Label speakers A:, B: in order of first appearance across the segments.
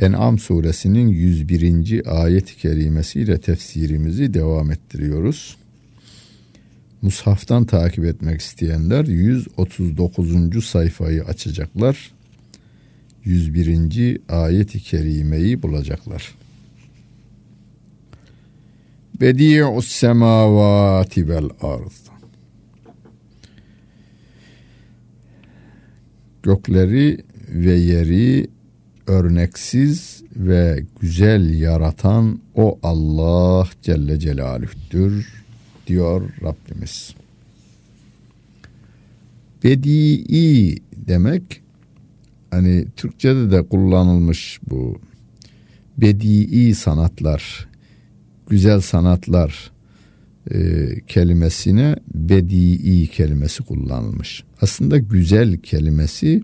A: En'am suresinin 101. ayet-i kerimesiyle tefsirimizi devam ettiriyoruz. Mushaftan takip etmek isteyenler 139. sayfayı açacaklar. 101. ayet-i kerimeyi bulacaklar. Bedi'us semavati vel arz. Gökleri ve yeri örneksiz ve güzel yaratan o Allah Celle Celaluh'tür diyor Rabbimiz. Bedii demek hani Türkçe'de de kullanılmış bu bedii sanatlar, güzel sanatlar e, kelimesine bedii kelimesi kullanılmış. Aslında güzel kelimesi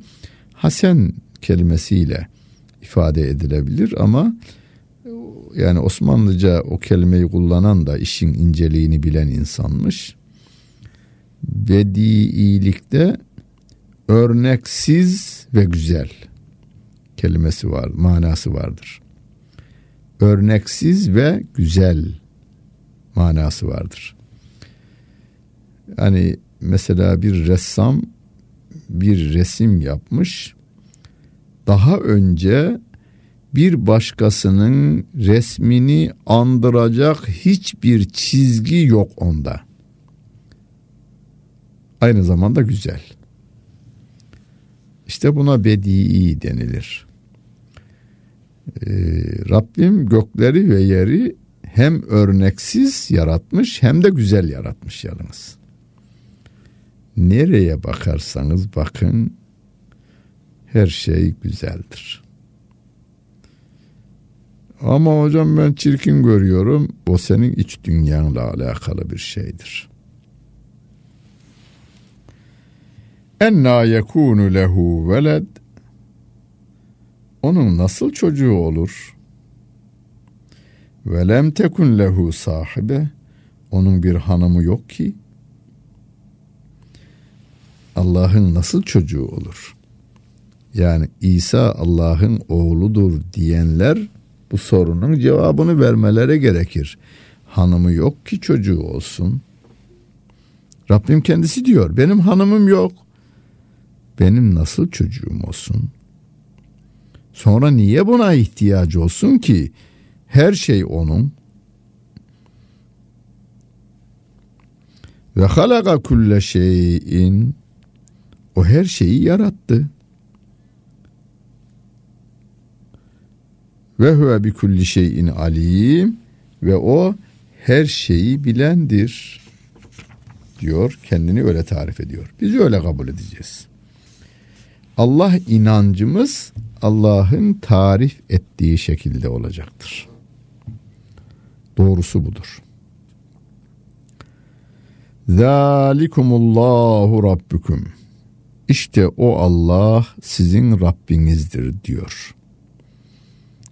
A: hasen kelimesiyle ifade edilebilir ama yani Osmanlıca o kelimeyi kullanan da işin inceliğini bilen insanmış. Bediilikte örneksiz ve güzel kelimesi var, manası vardır. Örneksiz ve güzel manası vardır. Hani mesela bir ressam bir resim yapmış daha önce bir başkasının resmini andıracak hiçbir çizgi yok onda. Aynı zamanda güzel. İşte buna bedii denilir. Ee, Rabbim gökleri ve yeri hem örneksiz yaratmış hem de güzel yaratmış yalnız. Nereye bakarsanız bakın her şey güzeldir. Ama hocam ben çirkin görüyorum. O senin iç dünyanla alakalı bir şeydir. Enna yekunu lehu veled onun nasıl çocuğu olur? Ve lem tekun lehu sahibe onun bir hanımı yok ki. Allah'ın nasıl çocuğu olur? Yani İsa Allah'ın oğludur diyenler bu sorunun cevabını vermeleri gerekir. Hanımı yok ki çocuğu olsun. Rabbim kendisi diyor benim hanımım yok. Benim nasıl çocuğum olsun? Sonra niye buna ihtiyacı olsun ki? Her şey onun. Ve halaka kulle şeyin o her şeyi yarattı. Ve huve bi kulli şeyin alim ve o her şeyi bilendir diyor. Kendini öyle tarif ediyor. Biz öyle kabul edeceğiz. Allah inancımız Allah'ın tarif ettiği şekilde olacaktır. Doğrusu budur. Zalikumullahu rabbukum. İşte o Allah sizin Rabbinizdir diyor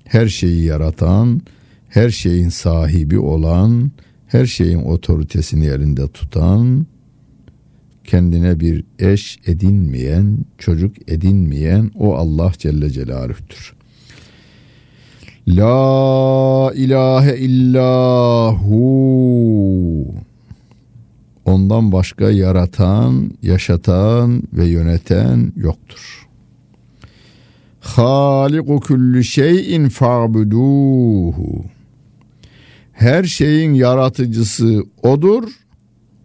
A: her şeyi yaratan, her şeyin sahibi olan, her şeyin otoritesini elinde tutan, kendine bir eş edinmeyen, çocuk edinmeyen o Allah Celle Celaluh'tür. La ilahe illahu Ondan başka yaratan, yaşatan ve yöneten yoktur. Haliku kulli şeyin fa'buduhu. Her şeyin yaratıcısı odur.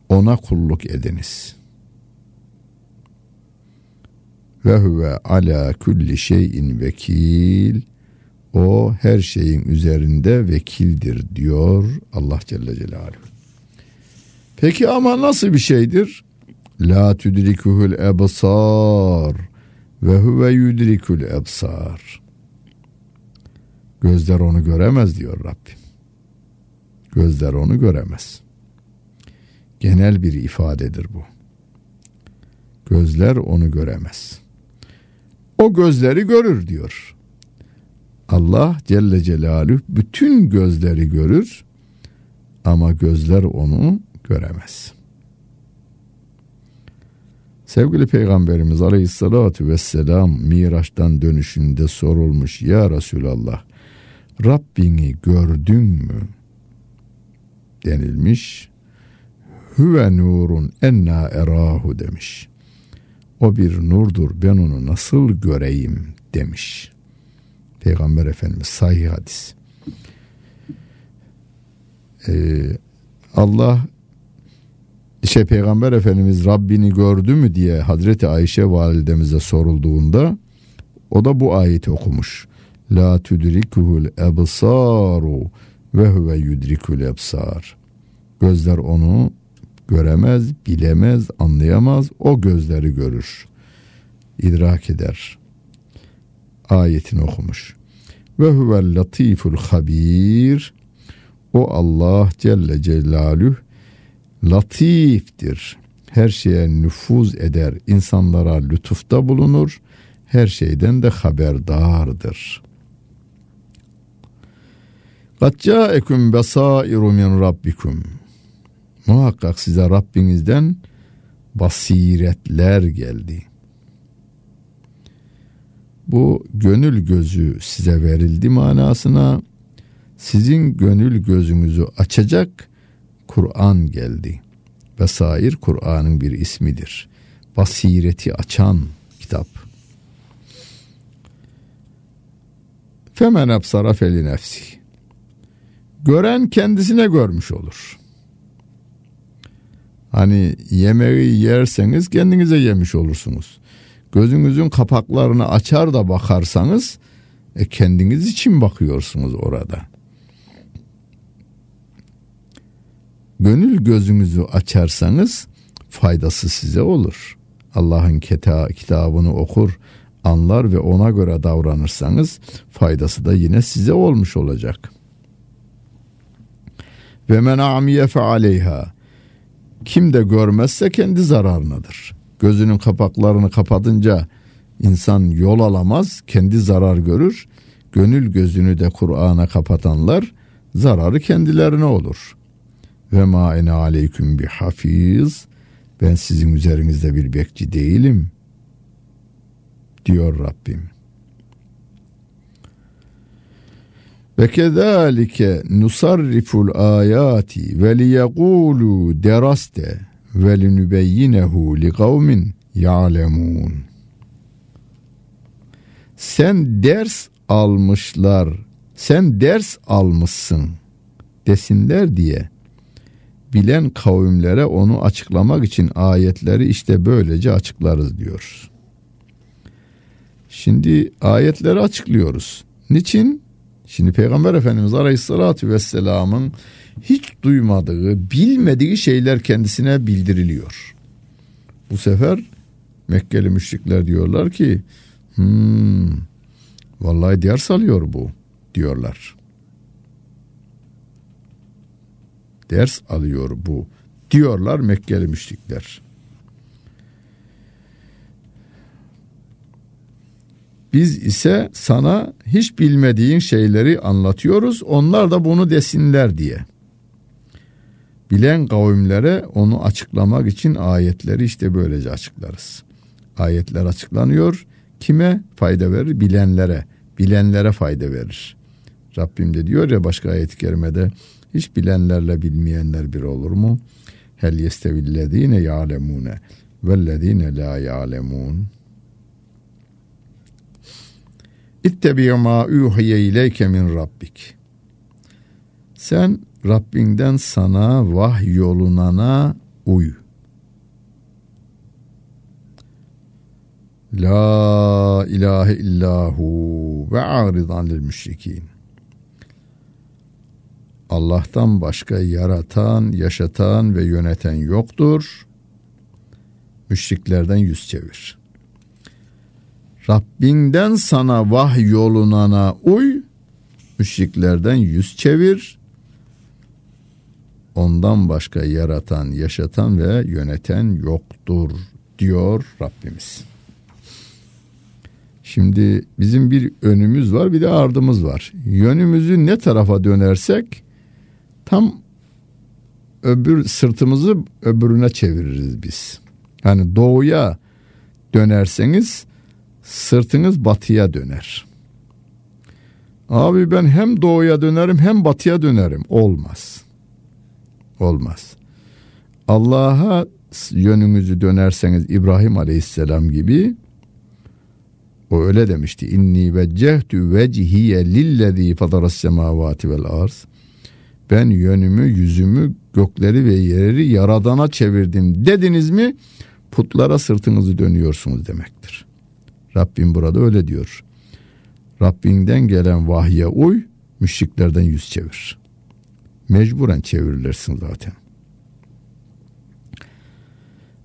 A: Ona kulluk ediniz. Ve huve ala kulli şeyin vekil. O her şeyin üzerinde vekildir diyor Allah Celle Celaluhu. Peki ama nasıl bir şeydir? La tudrikuhul ebsar ve huve yudrikul ebsar. Gözler onu göremez diyor Rabbim. Gözler onu göremez. Genel bir ifadedir bu. Gözler onu göremez. O gözleri görür diyor. Allah Celle Celaluhu bütün gözleri görür ama gözler onu göremez. Sevgili Peygamberimiz Aleyhisselatü Vesselam Miraç'tan dönüşünde sorulmuş Ya Resulallah Rabbini gördün mü? denilmiş. Hüve nurun enna erahu demiş. O bir nurdur ben onu nasıl göreyim demiş. Peygamber Efendimiz sahih hadis. Ee, Allah işte Peygamber Efendimiz Rabbini gördü mü diye Hazreti Ayşe validemize sorulduğunda o da bu ayeti okumuş. La tudrikuhul ebsaru ve huve yudrikul ebsar. Gözler onu göremez, bilemez, anlayamaz. O gözleri görür. idrak eder. Ayetini okumuş. Ve huvel latiful habir. O Allah Celle Celaluhu latiftir. Her şeye nüfuz eder, insanlara lütufta bulunur, her şeyden de haberdardır. Gatca eküm besairu min rabbikum. Muhakkak size Rabbinizden basiretler geldi. Bu gönül gözü size verildi manasına sizin gönül gözünüzü açacak Kur'an geldi. Vesair Kur'an'ın bir ismidir. Basireti açan kitap. Femen absara feli nefsi. Gören kendisine görmüş olur. Hani yemeği yerseniz kendinize yemiş olursunuz. Gözünüzün kapaklarını açar da bakarsanız e, kendiniz için bakıyorsunuz orada. Gönül gözünüzü açarsanız faydası size olur. Allah'ın kitabını okur, anlar ve ona göre davranırsanız faydası da yine size olmuş olacak. Ve men amiye fe aleyha. Kim de görmezse kendi zararınadır. Gözünün kapaklarını kapatınca insan yol alamaz, kendi zarar görür. Gönül gözünü de Kur'an'a kapatanlar zararı kendilerine olur. Ve ma ene aleyküm bi hafiz. Ben sizin üzerinizde bir bekçi değilim diyor Rabbim. Ve kezalike nusarriful ayati ve liyekulu deraste ve linübeyyinehu li kavmin ya'lemun. Sen ders almışlar, sen ders almışsın desinler diye bilen kavimlere onu açıklamak için ayetleri işte böylece açıklarız diyor. Şimdi ayetleri açıklıyoruz. Niçin? Şimdi Peygamber Efendimiz Aleyhisselatü Vesselam'ın hiç duymadığı, bilmediği şeyler kendisine bildiriliyor. Bu sefer Mekkeli müşrikler diyorlar ki hmm, vallahi ders alıyor bu diyorlar. Ders alıyor bu diyorlar Mekkeli müşrikler. Biz ise sana hiç bilmediğin şeyleri anlatıyoruz. Onlar da bunu desinler diye. Bilen kavimlere onu açıklamak için ayetleri işte böylece açıklarız. Ayetler açıklanıyor. Kime fayda verir? Bilenlere. Bilenlere fayda verir. Rabbim de diyor ya başka ayet-i kerimede hiç bilenlerle bilmeyenler bir olur mu? Hel yestevillezine ya'lemune vellezine la ya'lemun. İttebi ma uhiye ileyke min rabbik. Sen Rabbinden sana vah yolunana uy. La ilahe illahu ve aridan lil müşrikin. Allah'tan başka yaratan, yaşatan ve yöneten yoktur. Müşriklerden yüz çevir.'' Rabbinden sana vah yolunana uy, müşriklerden yüz çevir. Ondan başka yaratan, yaşatan ve yöneten yoktur diyor Rabbimiz. Şimdi bizim bir önümüz var bir de ardımız var. Yönümüzü ne tarafa dönersek tam öbür sırtımızı öbürüne çeviririz biz. Hani doğuya dönerseniz sırtınız batıya döner. Abi ben hem doğuya dönerim hem batıya dönerim. Olmaz. Olmaz. Allah'a yönünüzü dönerseniz İbrahim Aleyhisselam gibi o öyle demişti. İnni veccehtu vecihiye lillezî fadaras semavati vel arz. Ben yönümü, yüzümü, gökleri ve yeri yaradana çevirdim dediniz mi putlara sırtınızı dönüyorsunuz demektir. Rabbim burada öyle diyor. Rabbinden gelen vahye uy, müşriklerden yüz çevir. Mecburen çevirilirsin zaten.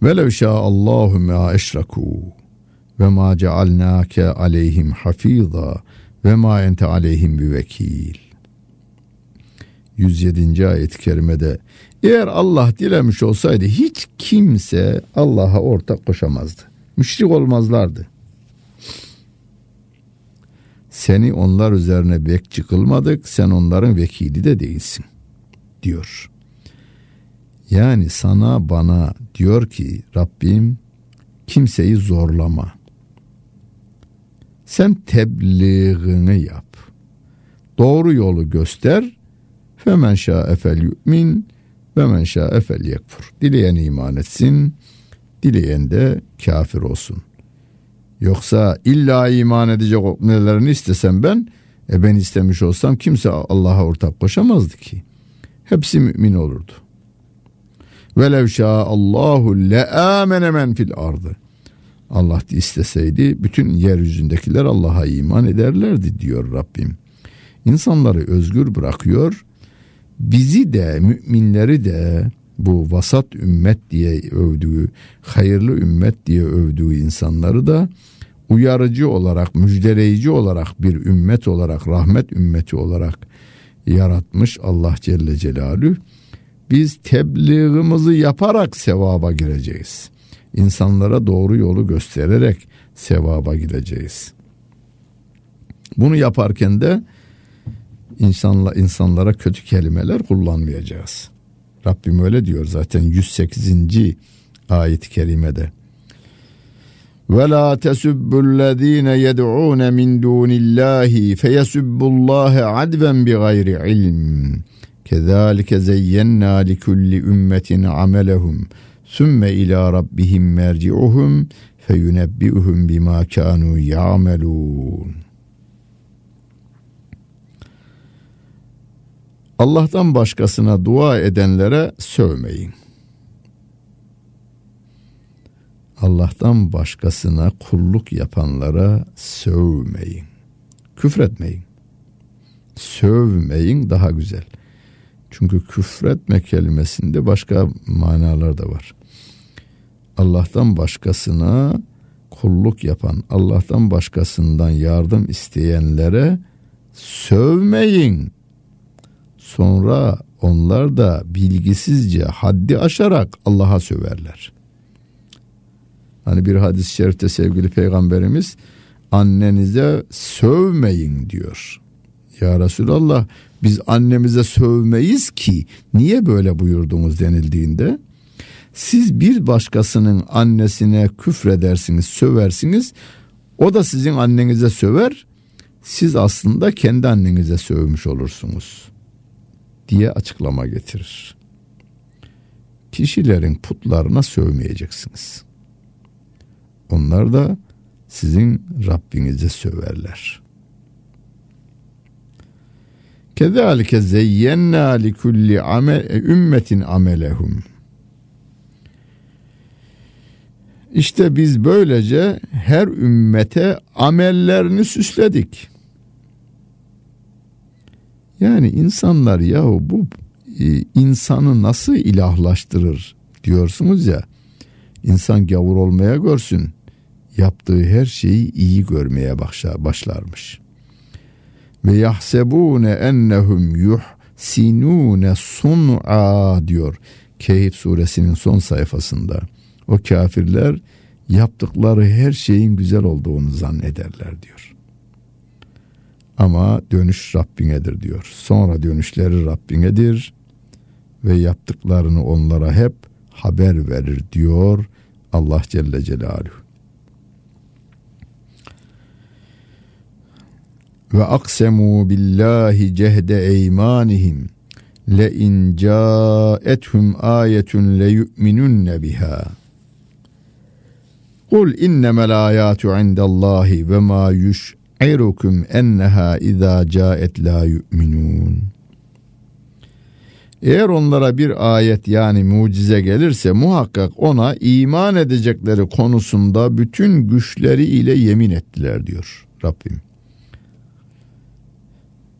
A: Velev Allahu ma eşrakû ve ma cealnâke aleyhim hafiza ve ma ente aleyhim bir vekil. 107. ayet-i kerimede eğer Allah dilemiş olsaydı hiç kimse Allah'a ortak koşamazdı. Müşrik olmazlardı. Seni onlar üzerine bekçi kılmadık, sen onların vekili de değilsin diyor. Yani sana bana diyor ki Rabbim kimseyi zorlama. Sen tebliğini yap. Doğru yolu göster. Femen efel yu'min ve men efel yekfur. Dileyen iman etsin, dileyen de kafir olsun. Yoksa illa iman edecek nelerini istesem ben, e ben istemiş olsam kimse Allah'a ortak koşamazdı ki. Hepsi mümin olurdu. Velev Allahu le amene men fil ardı. Allah isteseydi bütün yeryüzündekiler Allah'a iman ederlerdi diyor Rabbim. İnsanları özgür bırakıyor. Bizi de müminleri de bu vasat ümmet diye övdüğü, hayırlı ümmet diye övdüğü insanları da uyarıcı olarak, müjdeleyici olarak bir ümmet olarak, rahmet ümmeti olarak yaratmış Allah Celle Celaluhu. Biz tebliğimizi yaparak sevaba gireceğiz insanlara doğru yolu göstererek sevaba gideceğiz. Bunu yaparken de insanla insanlara kötü kelimeler kullanmayacağız. Rabbim öyle diyor zaten 108. ayet-i kerimede. Ve la tesubbullezine yed'un min dunillahi feyesubbullaha adven bi gayri ilm. Kezalike zeyyenna li kulli ümmetin amelehum Sümme ila rabbihim merci'uhum feyunebbi'uhum bima kanu ya'melun. Allah'tan başkasına dua edenlere sövmeyin. Allah'tan başkasına kulluk yapanlara sövmeyin. Küfretmeyin. Sövmeyin daha güzel. Çünkü küfretme kelimesinde başka manalar da var. Allah'tan başkasına kulluk yapan, Allah'tan başkasından yardım isteyenlere sövmeyin. Sonra onlar da bilgisizce haddi aşarak Allah'a söverler. Hani bir hadis-i şerifte sevgili peygamberimiz annenize sövmeyin diyor. Ya Resulallah biz annemize sövmeyiz ki niye böyle buyurdunuz denildiğinde siz bir başkasının annesine küfredersiniz, söversiniz. O da sizin annenize söver. Siz aslında kendi annenize sövmüş olursunuz diye açıklama getirir. Kişilerin putlarına sövmeyeceksiniz. Onlar da sizin Rabbinize söverler. Kezalike zeyyenna li kulli ümmetin amelehum. İşte biz böylece her ümmete amellerini süsledik. Yani insanlar yahu bu e, insanı nasıl ilahlaştırır diyorsunuz ya. İnsan gavur olmaya görsün. Yaptığı her şeyi iyi görmeye başlarmış. ve yahsebune ennehum yuhsinune sun'a diyor. Keyif suresinin son sayfasında. O kafirler yaptıkları her şeyin güzel olduğunu zannederler diyor. Ama dönüş Rabbinedir diyor. Sonra dönüşleri Rabbinedir ve yaptıklarını onlara hep haber verir diyor Allah Celle Celaluhu. Ve aksemu billahi cehde eymanihim le in caethum ayetun le yu'minunne biha. Kul innemel ayatu indallahi ve ma yush'irukum enneha iza caet la yu'minun. Eğer onlara bir ayet yani mucize gelirse muhakkak ona iman edecekleri konusunda bütün güçleri ile yemin ettiler diyor Rabbim.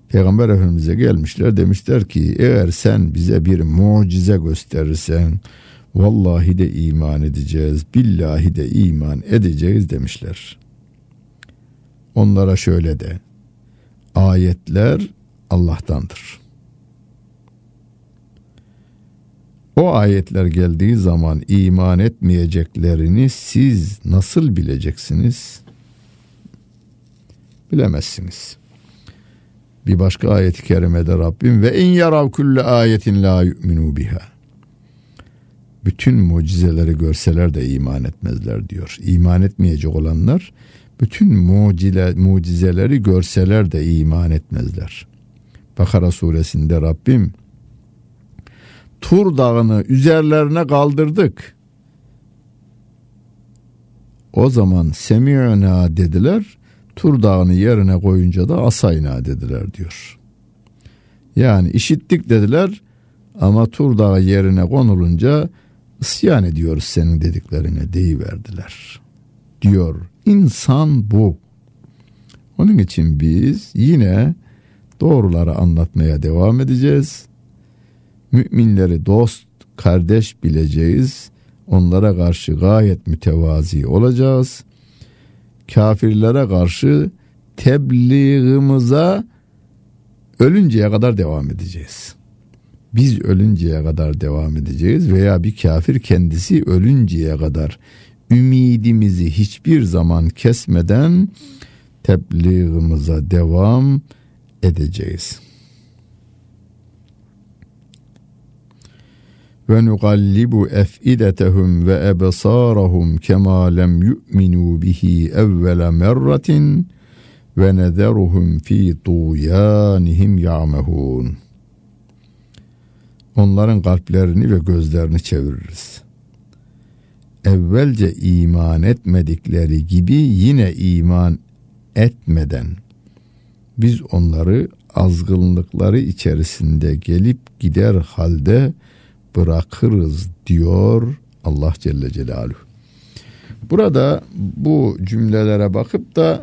A: Peygamber Efendimiz'e gelmişler demişler ki eğer sen bize bir mucize gösterirsen vallahi de iman edeceğiz billahi de iman edeceğiz demişler. Onlara şöyle de ayetler Allah'tandır. O ayetler geldiği zaman iman etmeyeceklerini siz nasıl bileceksiniz? Bilemezsiniz. Bir başka ayet-i kerimede Rabbim ve in yarav kulle ayetin la yu'minu biha. Bütün mucizeleri görseler de iman etmezler diyor. İman etmeyecek olanlar bütün mucize, mucizeleri görseler de iman etmezler. Bakara suresinde Rabbim Tur dağını üzerlerine kaldırdık. O zaman semi'na dediler. Tur dağını yerine koyunca da asayna dediler diyor. Yani işittik dediler ama Tur dağı yerine konulunca isyan ediyoruz senin dediklerine deyiverdiler. Diyor insan bu. Onun için biz yine doğruları anlatmaya devam edeceğiz. Müminleri dost, kardeş bileceğiz. Onlara karşı gayet mütevazi olacağız. Kafirlere karşı tebliğimize ölünceye kadar devam edeceğiz. Biz ölünceye kadar devam edeceğiz veya bir kafir kendisi ölünceye kadar ümidimizi hiçbir zaman kesmeden tebliğimize devam edeceğiz. ve nugallibu efidetehum ve ebsarahum kema lem yu'minu bihi evvela merratin ve nederuhum fi tuyanihim ya'mehun. Onların kalplerini ve gözlerini çeviririz. Evvelce iman etmedikleri gibi yine iman etmeden biz onları azgınlıkları içerisinde gelip gider halde bırakırız diyor Allah Celle Celaluhu. Burada bu cümlelere bakıp da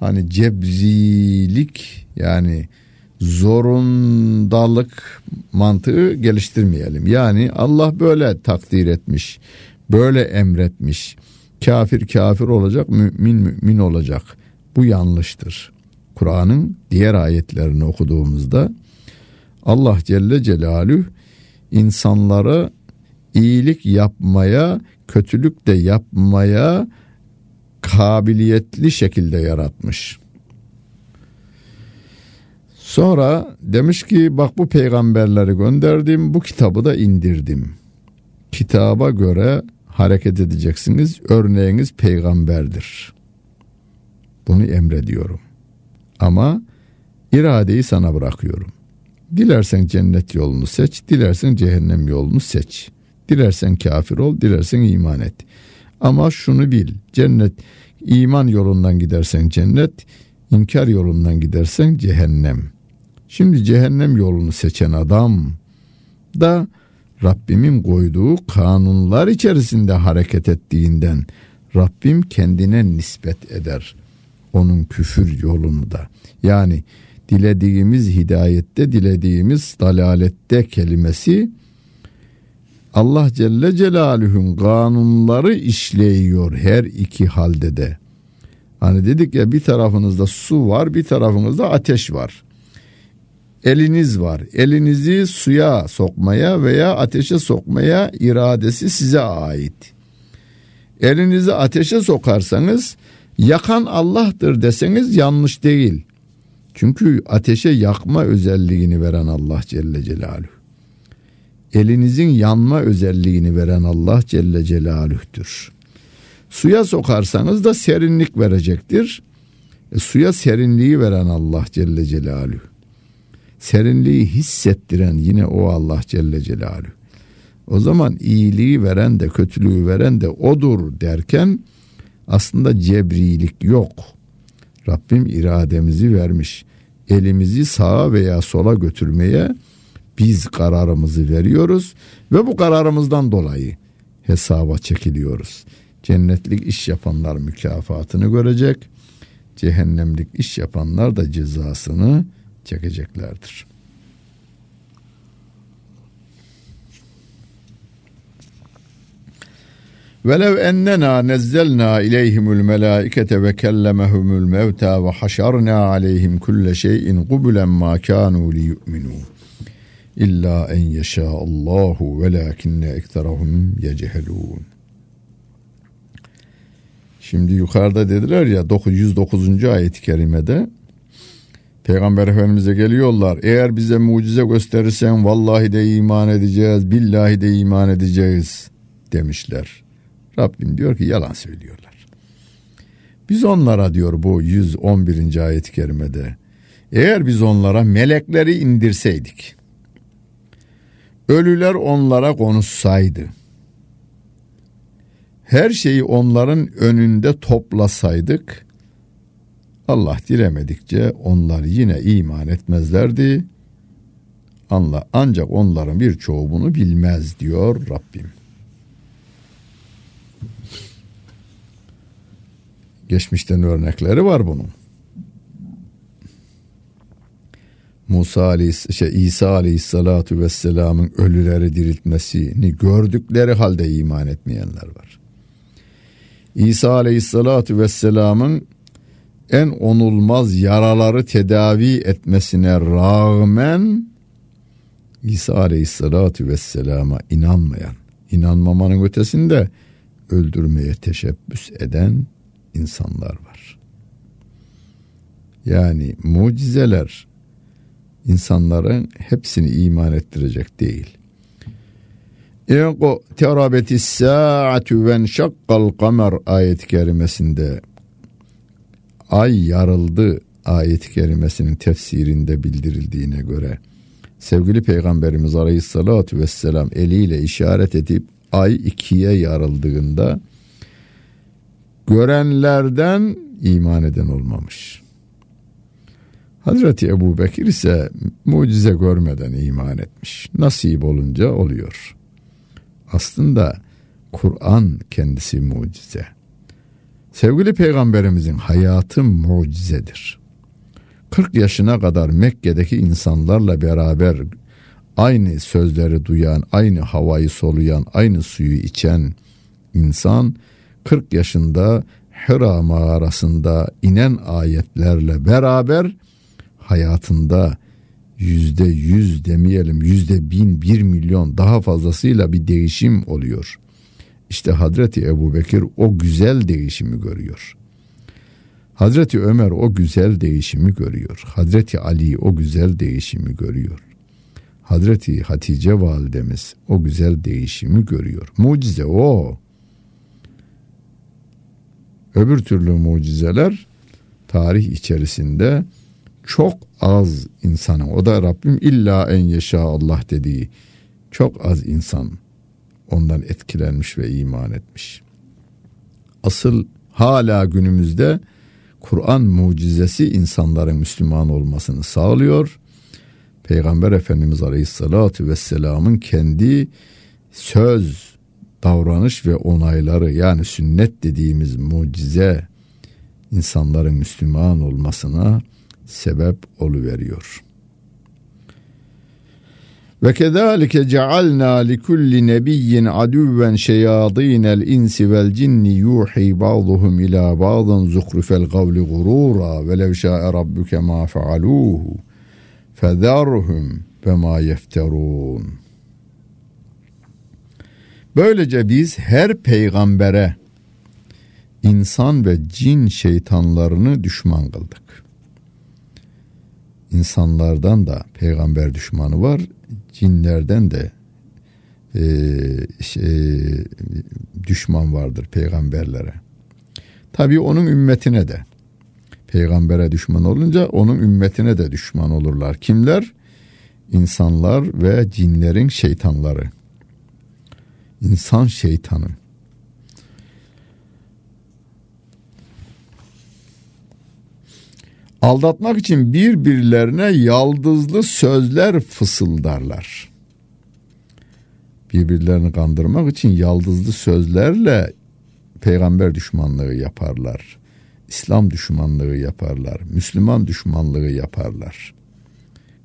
A: hani cebrilik yani zorundalık mantığı geliştirmeyelim. Yani Allah böyle takdir etmiş, böyle emretmiş. Kafir kafir olacak, mümin mümin olacak. Bu yanlıştır. Kur'an'ın diğer ayetlerini okuduğumuzda Allah Celle Celaluhu insanları iyilik yapmaya, kötülük de yapmaya kabiliyetli şekilde yaratmış. Sonra demiş ki bak bu peygamberleri gönderdim, bu kitabı da indirdim. Kitaba göre hareket edeceksiniz. Örneğiniz peygamberdir. Bunu emrediyorum. Ama iradeyi sana bırakıyorum. Dilersen cennet yolunu seç, dilersen cehennem yolunu seç. Dilersen kafir ol, dilersen iman et. Ama şunu bil, cennet iman yolundan gidersen cennet, inkar yolundan gidersen cehennem. Şimdi cehennem yolunu seçen adam da Rabbimin koyduğu kanunlar içerisinde hareket ettiğinden Rabbim kendine nispet eder onun küfür yolunu da. Yani dilediğimiz hidayette, dilediğimiz dalalette kelimesi Allah Celle Celaluhu'nun kanunları işleyiyor her iki halde de. Hani dedik ya bir tarafınızda su var bir tarafınızda ateş var. Eliniz var. Elinizi suya sokmaya veya ateşe sokmaya iradesi size ait. Elinizi ateşe sokarsanız yakan Allah'tır deseniz yanlış değil. Çünkü ateşe yakma özelliğini veren Allah Celle Celaluhu. Elinizin yanma özelliğini veren Allah Celle Celaluh'tür. Suya sokarsanız da serinlik verecektir. E, suya serinliği veren Allah Celle Celaluhu. Serinliği hissettiren yine o Allah Celle Celaluhu. O zaman iyiliği veren de kötülüğü veren de odur derken aslında cebrilik yok. Rabbim irademizi vermiş. Elimizi sağa veya sola götürmeye biz kararımızı veriyoruz ve bu kararımızdan dolayı hesaba çekiliyoruz. Cennetlik iş yapanlar mükafatını görecek. Cehennemlik iş yapanlar da cezasını çekeceklerdir. Velev ennena nezzelna ileyhimul melaikete ve kellemehumul mevta ve haşarna aleyhim kulle şeyin kubulen ma kanu li yu'minu. İlla en yeşâ Allahu velakinne ekterahum yecehelûn. Şimdi yukarıda dediler ya 909. ayet-i kerimede Peygamber Efendimiz'e geliyorlar. Eğer bize mucize gösterirsen vallahi de iman edeceğiz, billahi de iman edeceğiz demişler. Rabbim diyor ki yalan söylüyorlar. Biz onlara diyor bu 111. ayet-i kerimede eğer biz onlara melekleri indirseydik ölüler onlara konuşsaydı her şeyi onların önünde toplasaydık Allah dilemedikçe onlar yine iman etmezlerdi. Anla ancak onların birçoğu bunu bilmez diyor Rabbim. Geçmişten örnekleri var bunun. Musa aleyhis, şey, İsa aleyhissalatu vesselamın ölüleri diriltmesini gördükleri halde iman etmeyenler var. İsa aleyhissalatu vesselamın en onulmaz yaraları tedavi etmesine rağmen İsa aleyhissalatu vesselama inanmayan, inanmamanın ötesinde öldürmeye teşebbüs eden insanlar var. Yani mucizeler insanların hepsini iman ettirecek değil. İnko terabetis saatu ve şakkal kamer ayet-i kerimesinde ay yarıldı ayet-i kerimesinin tefsirinde bildirildiğine göre sevgili peygamberimiz aleyhissalatü vesselam eliyle işaret edip ay ikiye yarıldığında görenlerden iman eden olmamış. Hazreti Ebu Bekir ise mucize görmeden iman etmiş. Nasip olunca oluyor. Aslında Kur'an kendisi mucize. Sevgili peygamberimizin hayatı mucizedir. 40 yaşına kadar Mekke'deki insanlarla beraber aynı sözleri duyan, aynı havayı soluyan, aynı suyu içen insan 40 yaşında Hira mağarasında inen ayetlerle beraber hayatında yüzde yüz demeyelim yüzde bin bir milyon daha fazlasıyla bir değişim oluyor. İşte Hazreti Ebu Bekir o güzel değişimi görüyor. Hazreti Ömer o güzel değişimi görüyor. Hazreti Ali o güzel değişimi görüyor. Hazreti Hatice validemiz o güzel değişimi görüyor. Mucize o. Öbür türlü mucizeler tarih içerisinde çok az insanın o da Rabbim illa en yaşa Allah dediği çok az insan ondan etkilenmiş ve iman etmiş. Asıl hala günümüzde Kur'an mucizesi insanların Müslüman olmasını sağlıyor. Peygamber Efendimiz Aleyhisselatü Vesselam'ın kendi söz, davranış ve onayları yani sünnet dediğimiz mucize insanların Müslüman olmasına sebep oluveriyor. Ve kezalike cealna li kulli nebiyyin aduven şeyadinel insi vel cinni yuhi ba'duhum ila ba'dın zuhrufel kavli gurura ve lev şa'e ma fealuhu fezarhum ve ma yefterun. Böylece biz her peygambere insan ve cin şeytanlarını düşman kıldık. İnsanlardan da peygamber düşmanı var, cinlerden de e, şey, düşman vardır peygamberlere. Tabi onun ümmetine de peygambere düşman olunca onun ümmetine de düşman olurlar. Kimler? İnsanlar ve cinlerin şeytanları. İnsan şeytanı. Aldatmak için birbirlerine yaldızlı sözler fısıldarlar. Birbirlerini kandırmak için yaldızlı sözlerle peygamber düşmanlığı yaparlar. İslam düşmanlığı yaparlar. Müslüman düşmanlığı yaparlar.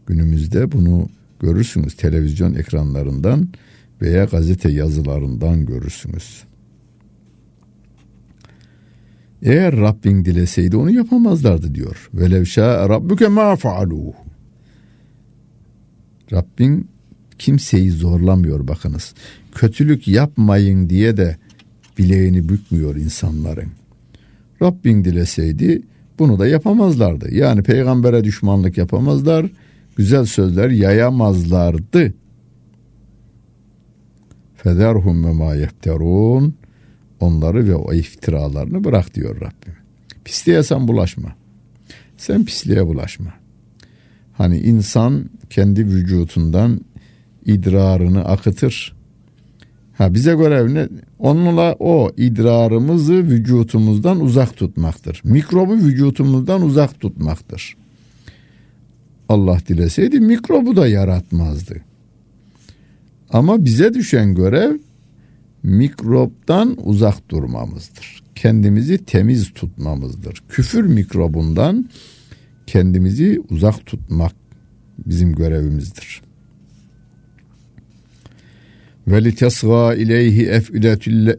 A: Günümüzde bunu görürsünüz televizyon ekranlarından veya gazete yazılarından görürsünüz. Eğer Rabbin dileseydi onu yapamazlardı diyor. Velev şâ rabbuke mâ fa'alûh. Rabbin kimseyi zorlamıyor bakınız. Kötülük yapmayın diye de bileğini bükmüyor insanların. Rabbin dileseydi bunu da yapamazlardı. Yani peygambere düşmanlık yapamazlar, güzel sözler yayamazlardı. Federhum ve ma yefterun onları ve o iftiralarını bırak diyor Rabbim. Pisliğe sen bulaşma. Sen pisliğe bulaşma. Hani insan kendi vücutundan idrarını akıtır. Ha bize görev ne? Onunla o idrarımızı vücutumuzdan uzak tutmaktır. Mikrobu vücutumuzdan uzak tutmaktır. Allah dileseydi mikrobu da yaratmazdı. Ama bize düşen görev mikroptan uzak durmamızdır. Kendimizi temiz tutmamızdır. Küfür mikrobundan kendimizi uzak tutmak bizim görevimizdir. Ve litasga ileyhi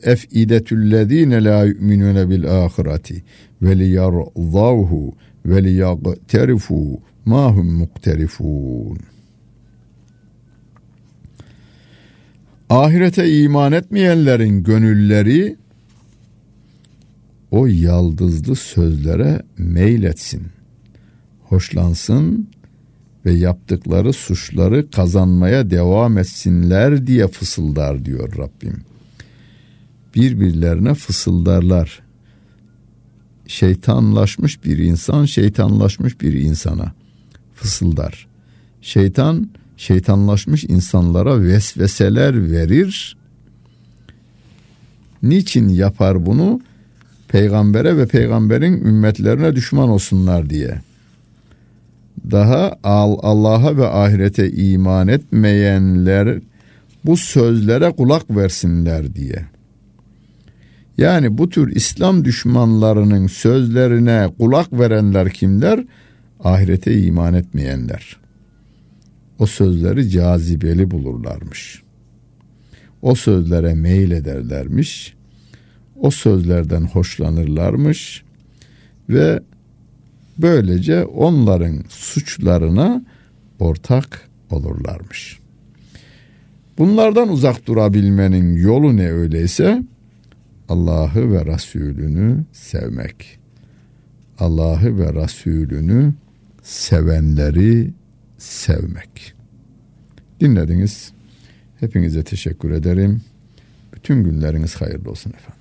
A: efidetüllezine la yu'minune bil ahireti ve liyarzahu ve liyagterifu ma hum mukterifun. Ahirete iman etmeyenlerin gönülleri o yaldızlı sözlere meyletsin, hoşlansın ve yaptıkları suçları kazanmaya devam etsinler diye fısıldar diyor Rabbim. Birbirlerine fısıldarlar. Şeytanlaşmış bir insan şeytanlaşmış bir insana fısıldar. Şeytan şeytanlaşmış insanlara vesveseler verir. Niçin yapar bunu? Peygambere ve peygamberin ümmetlerine düşman olsunlar diye. Daha Allah'a ve ahirete iman etmeyenler bu sözlere kulak versinler diye. Yani bu tür İslam düşmanlarının sözlerine kulak verenler kimler? Ahirete iman etmeyenler o sözleri cazibeli bulurlarmış. O sözlere meyil ederlermiş. O sözlerden hoşlanırlarmış ve böylece onların suçlarına ortak olurlarmış. Bunlardan uzak durabilmenin yolu ne öyleyse? Allah'ı ve Resulünü sevmek. Allah'ı ve Resulünü sevenleri sevmek. Dinlediniz. Hepinize teşekkür ederim. Bütün günleriniz hayırlı olsun efendim.